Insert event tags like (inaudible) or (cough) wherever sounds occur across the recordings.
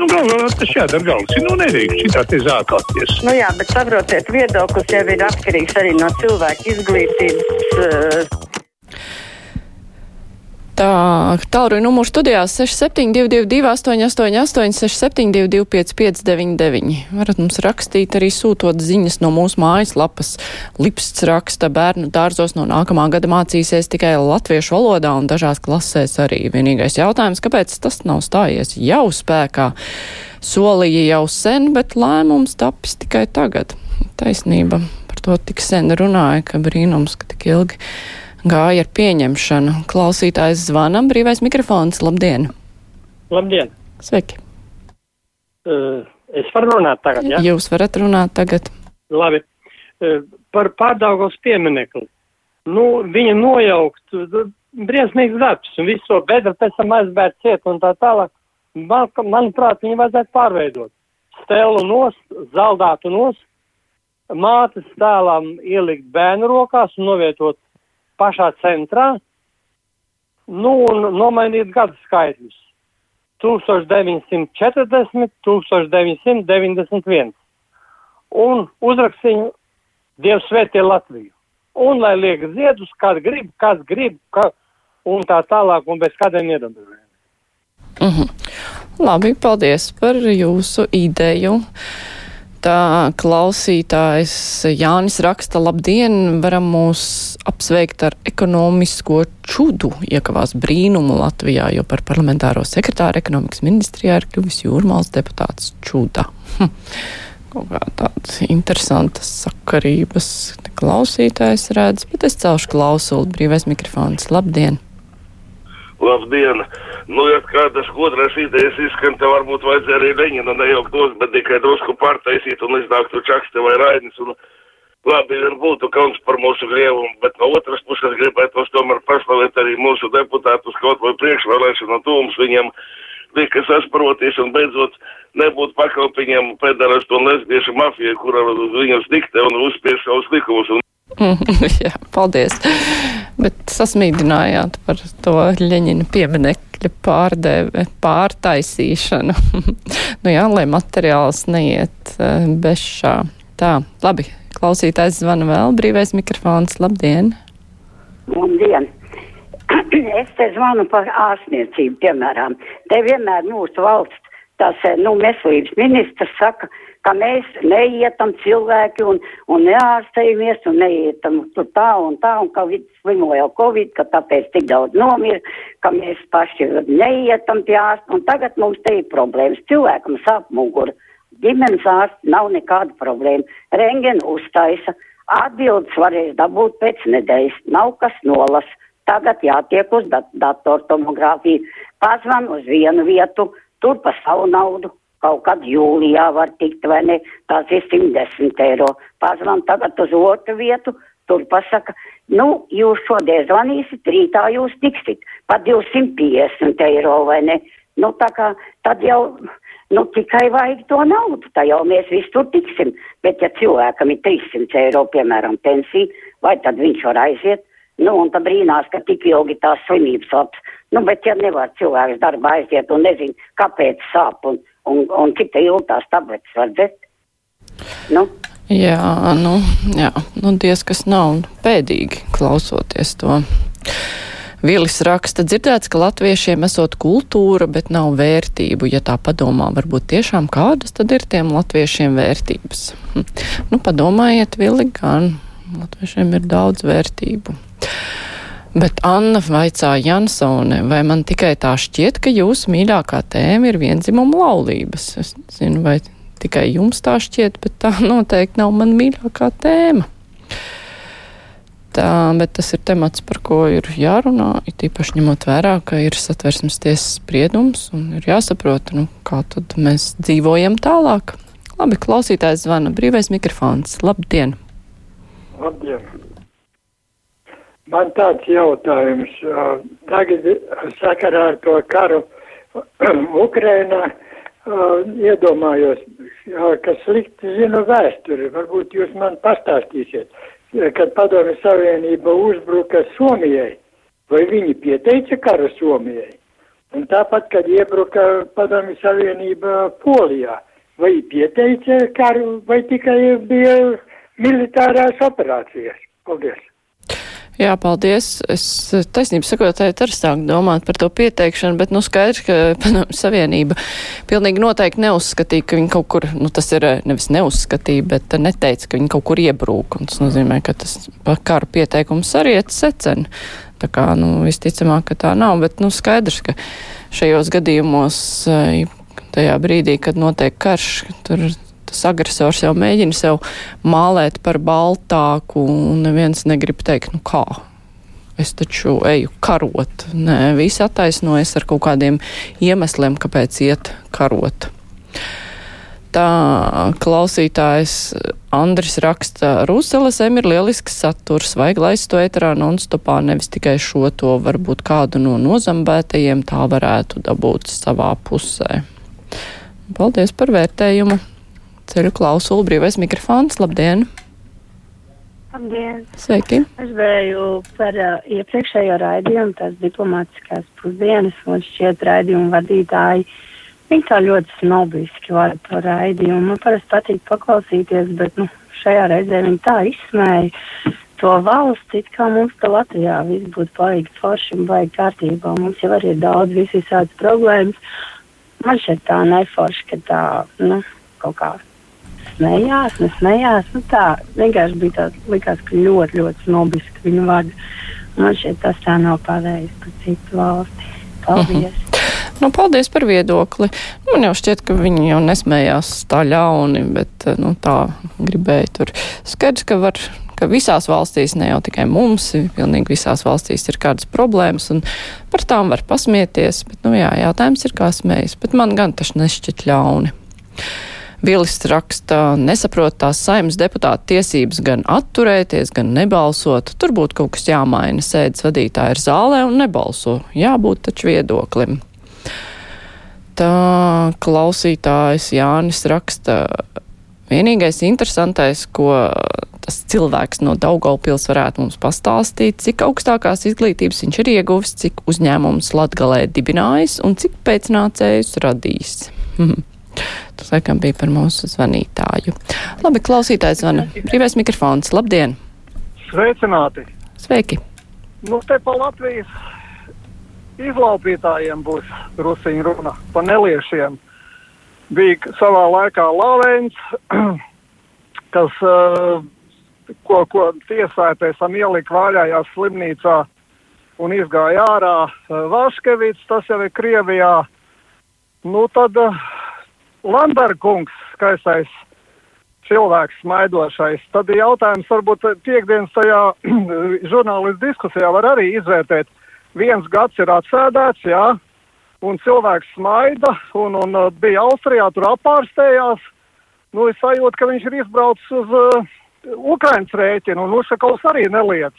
Nu, galvā tas jādara galvas. Nu, nedrīkst šitā te zākāties. Nu jā, bet saprotiet, viedoklis jau ir atkarīgs arī no cilvēka izglītības. Uh, Tā, tālruņa numurs studijās 6722, 888, 672, 559, varat mums rakstīt arī sūtot ziņas no mūsu mājaslapas. Lipsts raksta, bērnu dārzos no nākamā gada mācīsies tikai latviešu valodā un dažās klasēs arī. Vienīgais jautājums, kāpēc tas nav stājies jau spēkā? Solīja jau sen, bet lēmums tapis tikai tagad. Taisnība par to tik sen runāja, ka brīnums, ka tik ilgi gāja ar pieņemšanu. Klausītājs zvanam, brīvais mikrofons, labdien! Labdien! Sveiki! Uh, es varu runāt tagad, jā? Ja? Jūs varat runāt tagad. Labi. Uh, par pārdaugos pieminekli. Nu, viņa nojaukt, briesmīgs darbs, un visu to bedru pēc tam aizbērt ciet un tā tālāk. Man, manuprāt, viņu vajadzētu pārveidot. Stelu nost, zaldātu nost, mātes tēlām ielikt bērnu rokās un novietot pašā centrā, nu, un nomainīt gadu skaitļus. 1940, 1991. Un uzrakstīju Dievs svētie Latviju. Un lai liek ziedus, kad grib, kas grib, ka, un tā tālāk, un bez kādiem iedomājumiem. Mm -hmm. Labi, paldies par jūsu ideju. Tā klausītājs Jānis raksta, labdien, varam mūs apsveikt ar ekonomisko čudu, iekavās brīnumu Latvijā, jo par parlamentāro sekretāru ekonomikas ministrijā ir kļuvis jūrmāls deputāts čuda. Hm. Kaut kā tādas interesantas sakarības klausītājs redz, bet es celšu klausuli, brīvais mikrofons. Labdien! Labdien! Nu, ja kādas otras idejas izskan, te varbūt vajadzēja arī Leņinu nejaukt tos, bet tikai drusku pārtaisīt un iznāktu Čakste vai Rainis. Un labi, vien būtu kauns par mūsu grievumu, bet no otras puses gribētos tomēr paslavēt arī mūsu deputātus kaut vai priekšvēlēšanu tūmus viņiem lika sasparoties un beidzot nebūt pakalpiņiem pedarastu un lesbiešu mafijai, kura viņus diktē un uzspiež savus likumus. Un (laughs) Jā, paldies. Bet sasmīdinājāt par to Ļeņina pieminekļa pārdeve, pārtaisīšanu. (laughs) nu jā, lai materiāls neiet uh, bešā. Tā, labi, klausītājs zvana vēl, brīvais mikrofons, labdien! Labdien! (clears throat) es te zvanu par ārstniecību, piemēram. Te vienmēr mūsu valsts, tas, nu, veselības ministrs saka, ka mēs neietam cilvēki un, un neārstējamies un neietam tur tā un tā un ka slimo jau Covid, ka tāpēc tik daudz nomir, ka mēs paši neietam pie ārsta un tagad mums te ir problēmas. Cilvēkam sāp muguru. Ģimenes ārsts nav nekāda problēma. Rengenu uztaisa. Atbildes varēs dabūt pēc nedēļas. Nav kas nolas. Tagad jātiek uz dat datortomogrāfiju. Pazvan uz vienu vietu, tur pa savu naudu kaut kad jūlijā var tikt, vai ne, tās ir 110 eiro. Pazvan tagad uz otru vietu, tur pasaka, nu, jūs šodien zvanīsiet, rītā jūs tiksit pa 250 eiro, vai ne. Nu, tā kā tad jau, nu, tikai vajag to naudu, tā jau mēs visi tur tiksim. Bet ja cilvēkam ir 300 eiro, piemēram, pensija, vai tad viņš var aiziet, nu, un tad brīnās, ka tik ilgi tās slimības labs. Nu, bet ja nevar cilvēks darba aiziet un nezin, kāpēc sāp un un, un cik te ilgi tās tabletes var dzert. Nu? Jā, nu, jā, nu, diez kas nav pēdīgi klausoties to. Vilis raksta, dzirdēts, ka latviešiem esot kultūra, bet nav vērtību. Ja tā padomā, varbūt tiešām kādas tad ir tiem latviešiem vērtības? Hm. Nu, padomājiet, Vili, gan latviešiem ir daudz vērtību. Bet Anna vaicā Jansone, vai man tikai tā šķiet, ka jūsu mīļākā tēma ir vienzimuma laulības? Es zinu, vai tikai jums tā šķiet, bet tā (laughs) noteikti nav man mīļākā tēma. Tā, bet tas ir temats, par ko ir jārunā, it īpaši ņemot vērā, ka ir satversmes tiesas spriedums un ir jāsaprot, nu, kā tad mēs dzīvojam tālāk. Labi, klausītājs zvana, brīvais mikrofons. Labdien! Labdien! Man tāds jautājums. Tagad sakarā ar to karu (clears throat) Ukrainā iedomājos, ka slikti zinu vēsturi. Varbūt jūs man pastāstīsiet, kad Padomju Savienība uzbruka Somijai. Vai viņi pieteica karu Somijai? Un tāpat, kad iebruka Padomju Savienība Polijā, vai pieteica karu, vai tikai bija militārās operācijas? Paldies! Jā, paldies. Es taisnību sakot, arī sāku domāt par to pieteikšanu, bet nu skaidrs, ka (laughs) padomju savienība pilnīgi noteikti neuzskatīja, ka viņi kaut kur, nu tas ir nevis neuzskatīja, bet neteica, ka viņi kaut kur iebrūk. Un tas nozīmē, ka tas kara pieteikums arī iet secen. Tā kā, nu, visticamāk, ka tā nav, bet, nu, skaidrs, ka šajos gadījumos, tajā brīdī, kad notiek karš, tur tas agresors jau mēģina sev mālēt par baltāku, un neviens negrib teikt, nu kā. Es taču eju karot. Nē, visi attaisnojas ar kaut kādiem iemesliem, kāpēc iet karot. Tā klausītājs Andris raksta, Rūseles em ir lielisks saturs, vajag laist to eterā nonstopā, nevis tikai šo to, varbūt kādu no nozambētajiem tā varētu dabūt savā pusē. Paldies par vērtējumu. Ceļu klausulu brīvais mikrofons. Labdien! Labdien! Sveiki! Es vēju par uh, iepriekšējo raidījumu, tās diplomātiskās pusdienas, un šķiet raidījumu vadītāji Viņi tā ļoti snobiski vada to raidījumu. Man parasti patīk paklausīties, bet nu, šajā reizē viņi tā izsmēja to valsts, it kā mums te Latvijā viss būtu baigi forši un baigi kārtībā. Mums jau arī ir daudz visādas problēmas. Man šeit tā neforši, ka tā, nu, kaut kā smējās, nesmējās. Nu, tā vienkārši bija tāds, likās, ka ļoti, ļoti snobiski viņu vada. Man šeit tas tā nav pavējis par citu valsti. Paldies! -huh. Nu, paldies par viedokli. Man jau šķiet, ka viņi jau nesmējās tā ļauni, bet nu, tā gribēja tur. Skaidrs, ka var ka visās valstīs, ne jau tikai mums, pilnīgi visās valstīs ir kādas problēmas, un par tām var pasmieties, bet, nu jā, jautājums ir, kā smējas, bet man gan tas nešķiet ļauni. Vilis raksta, nesaprot tās saimnes deputāta tiesības gan atturēties, gan nebalsot. Tur būtu kaut kas jāmaina. Sēdes vadītāja ir zālē un nebalso. Jābūt taču viedoklim tā klausītājs Jānis raksta. Vienīgais interesantais, ko tas cilvēks no Daugaupils varētu mums pastāstīt, cik augstākās izglītības viņš ir ieguvis, cik uzņēmums Latgalē dibinājis un cik pēcnācējus radījis. (laughs) Tas, laikam, bija par mūsu zvanītāju. Labi, klausītājs zvana. Brīvais mikrofons. Labdien! Sveicināti! Sveiki! Nu, te pa Latvijas izlaupītājiem būs rusiņu runa pa neliešiem. Bija savā laikā Lavens, (clears throat) kas, uh, ko, ko tiesāja pēc tam ielika vaļājās slimnīcā un izgāja ārā. Uh, Vaškevits, tas jau ir Krievijā. Nu tad Landarkungs, skaistais cilvēks, smaidošais. Tad jautājums varbūt piekdienas tajā (clears throat) žurnālistu diskusijā var arī izvērtēt, viens gads ir atsēdēts, jā, un cilvēks smaida, un, un uh, bija Austrijā, tur apārstējās. Nu, es sajūtu, ka viņš ir izbraucis uz uh, Ukrainas rēķinu, un Ušakovs arī neliec.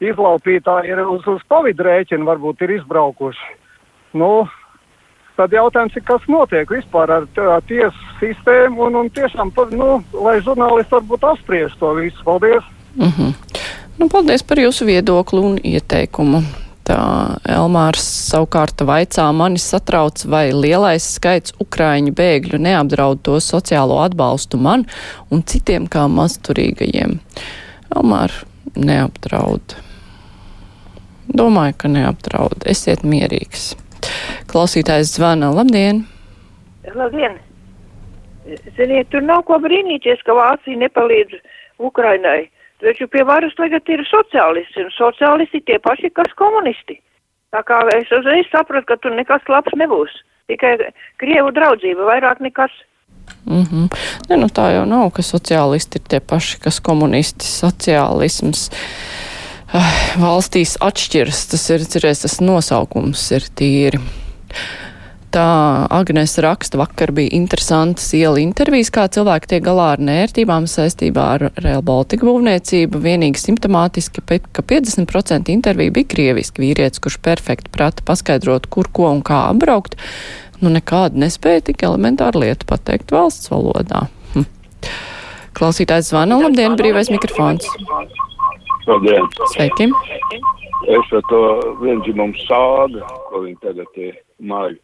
Izlaupītāji ir uz, uz Covid rēķinu, varbūt ir izbraukuši. Nu, tad jautājums ir, kas notiek vispār ar tiesu sistēmu, un, un tiešām, nu, lai žurnālisti varbūt apspriež to visu. Paldies! Mm -hmm. Nu, paldies par jūsu viedokli un ieteikumu. Tā Elmārs savukārt vaicā mani satrauc, vai lielais skaits ukraiņu bēgļu neapdraud to sociālo atbalstu man un citiem kā mazturīgajiem. Elmār neapdraud. Domāju, ka neapdraud. Esiet mierīgs. Klausītājs zvana. Labdien! Labdien! Ziniet, tur nav ko brīnīties, ka Vācija nepalīdz Ukrainai. Taču pie varas tagad ir sociālisti, un sociālisti tie paši, kas komunisti. Tā kā es uzreiz sapratu, ka tur nekas labs nebūs. Tikai Krievu draudzība, vairāk nekas. Mm -hmm. ne, nu tā jau nav, ka sociālisti ir tie paši, kas komunisti. Sociālisms uh, valstīs atšķiras. Tas ir, cerēs, tas nosaukums ir tīri. Tā Agnes raksta, vakar bija interesantas iela intervijas, kā cilvēki tiek galā ar nērtībām saistībā ar Real Baltica būvniecību. Vienīgi simptomātiski, ka 50% interviju bija krieviski vīrietis, kurš perfekti prata paskaidrot, kur, ko un kā apbraukt. Nu, nekādu nespēja tik elementāru lietu pateikt valsts valodā. Hm. Klausītājs zvana, labdien, brīvais mikrofons. Labdien! Sveiki! Es par to vienzimumu sāga, ko viņi tagad ir māju.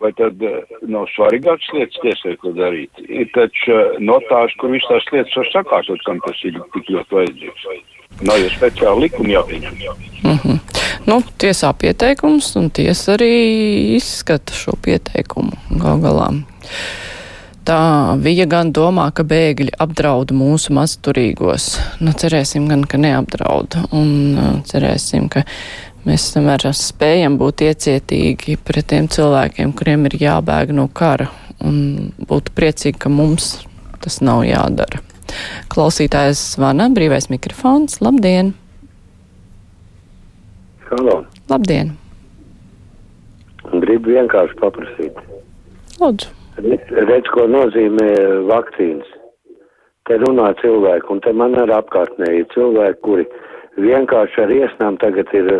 Vai tad eh, nav svarīgākas lietas tiesai, ko darīt? Ir taču eh, notārs, kur visas tās lietas var sakārtot, kam tas ir tik ļoti vajadzīgs. Nav jau speciāli likumi jāpieņem. Mm -hmm. Nu, tiesā pieteikums, un tiesa arī izskata šo pieteikumu gal galā. Tā viņa gan domā, ka bēgļi apdraud mūsu mazturīgos. Nu, cerēsim gan, ka neapdraud. Un uh, cerēsim, ka mēs tomēr spējam būt iecietīgi pret tiem cilvēkiem, kuriem ir jābēg no kara. Un būtu priecīgi, ka mums tas nav jādara. Klausītājs zvana, brīvais mikrofons. Labdien! Halo. Labdien! Gribu vienkārši paprasīt. Lūdzu. Redz, ko nozīmē vakcīnas. Te runā cilvēki, un te man ir cilvēki, kuri vienkārši ar iesnām tagad ir,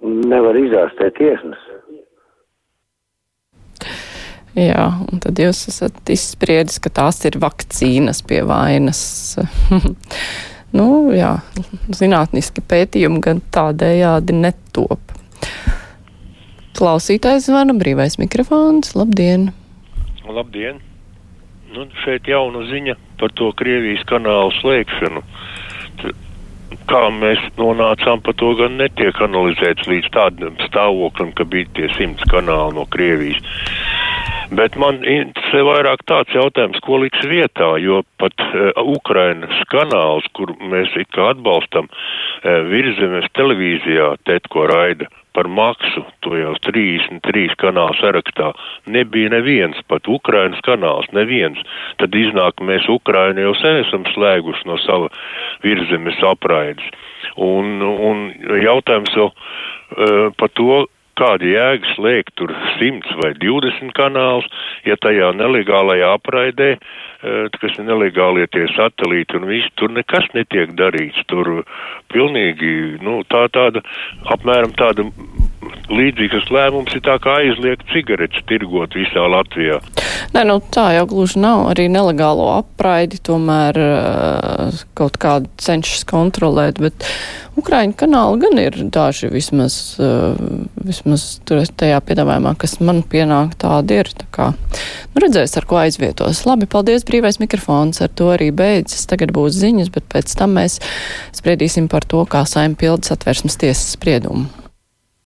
nevar izārstēt iesnas. Jā, un tad jūs esat izspriedis, ka tās ir vakcīnas pie vainas. (laughs) nu, jā, zinātniski pētījumi gan tādējādi netop. Klausītājs zvana brīvais mikrofons. Labdien! Labdien! Nu, šeit jauna ziņa par to Krievijas kanālu slēgšanu. T kā mēs nonācām par to, gan netiek analizēts līdz tādam stāvoklim, ka bija tie simts kanāli no Krievijas. Bet man interesē vairāk tāds jautājums, ko liks vietā, jo pat uh, Ukrainas kanāls, kur mēs it kā atbalstam, uh, virzemes televīzijā, tetko raida par maksu, to jau 33 kanālu sarakstā, nebija neviens, pat Ukrainas kanāls, neviens. Tad iznāk, mēs Ukrainu jau sen esam slēguši no sava virzemes apraides. Un, un jautājums jau uh, par to, kāda jēga slēgt tur 100 vai 20 kanālus, ja tajā nelegālajā apraidē, kas ir nelegālie tie satelīti un viss, tur nekas netiek darīts. Tur pilnīgi, nu, tā tāda, apmēram tāda līdzīgas lēmums ir tā kā aizliegt cigaretes tirgot visā Latvijā. Nē, nu tā jau gluži nav. Arī nelegālo apraidi tomēr uh, kaut kādu cenšas kontrolēt, bet Ukraiņu kanāli gan ir daži vismaz, uh, vismaz tur tajā piedāvājumā, kas man pienāk tādi ir. Tā kā, nu redzēs, ar ko aizvietos. Labi, paldies, brīvais mikrofons, ar to arī beidzas. Tagad būs ziņas, bet pēc tam mēs spriedīsim par to, kā saim pildas atvērsmes tiesas spriedumu.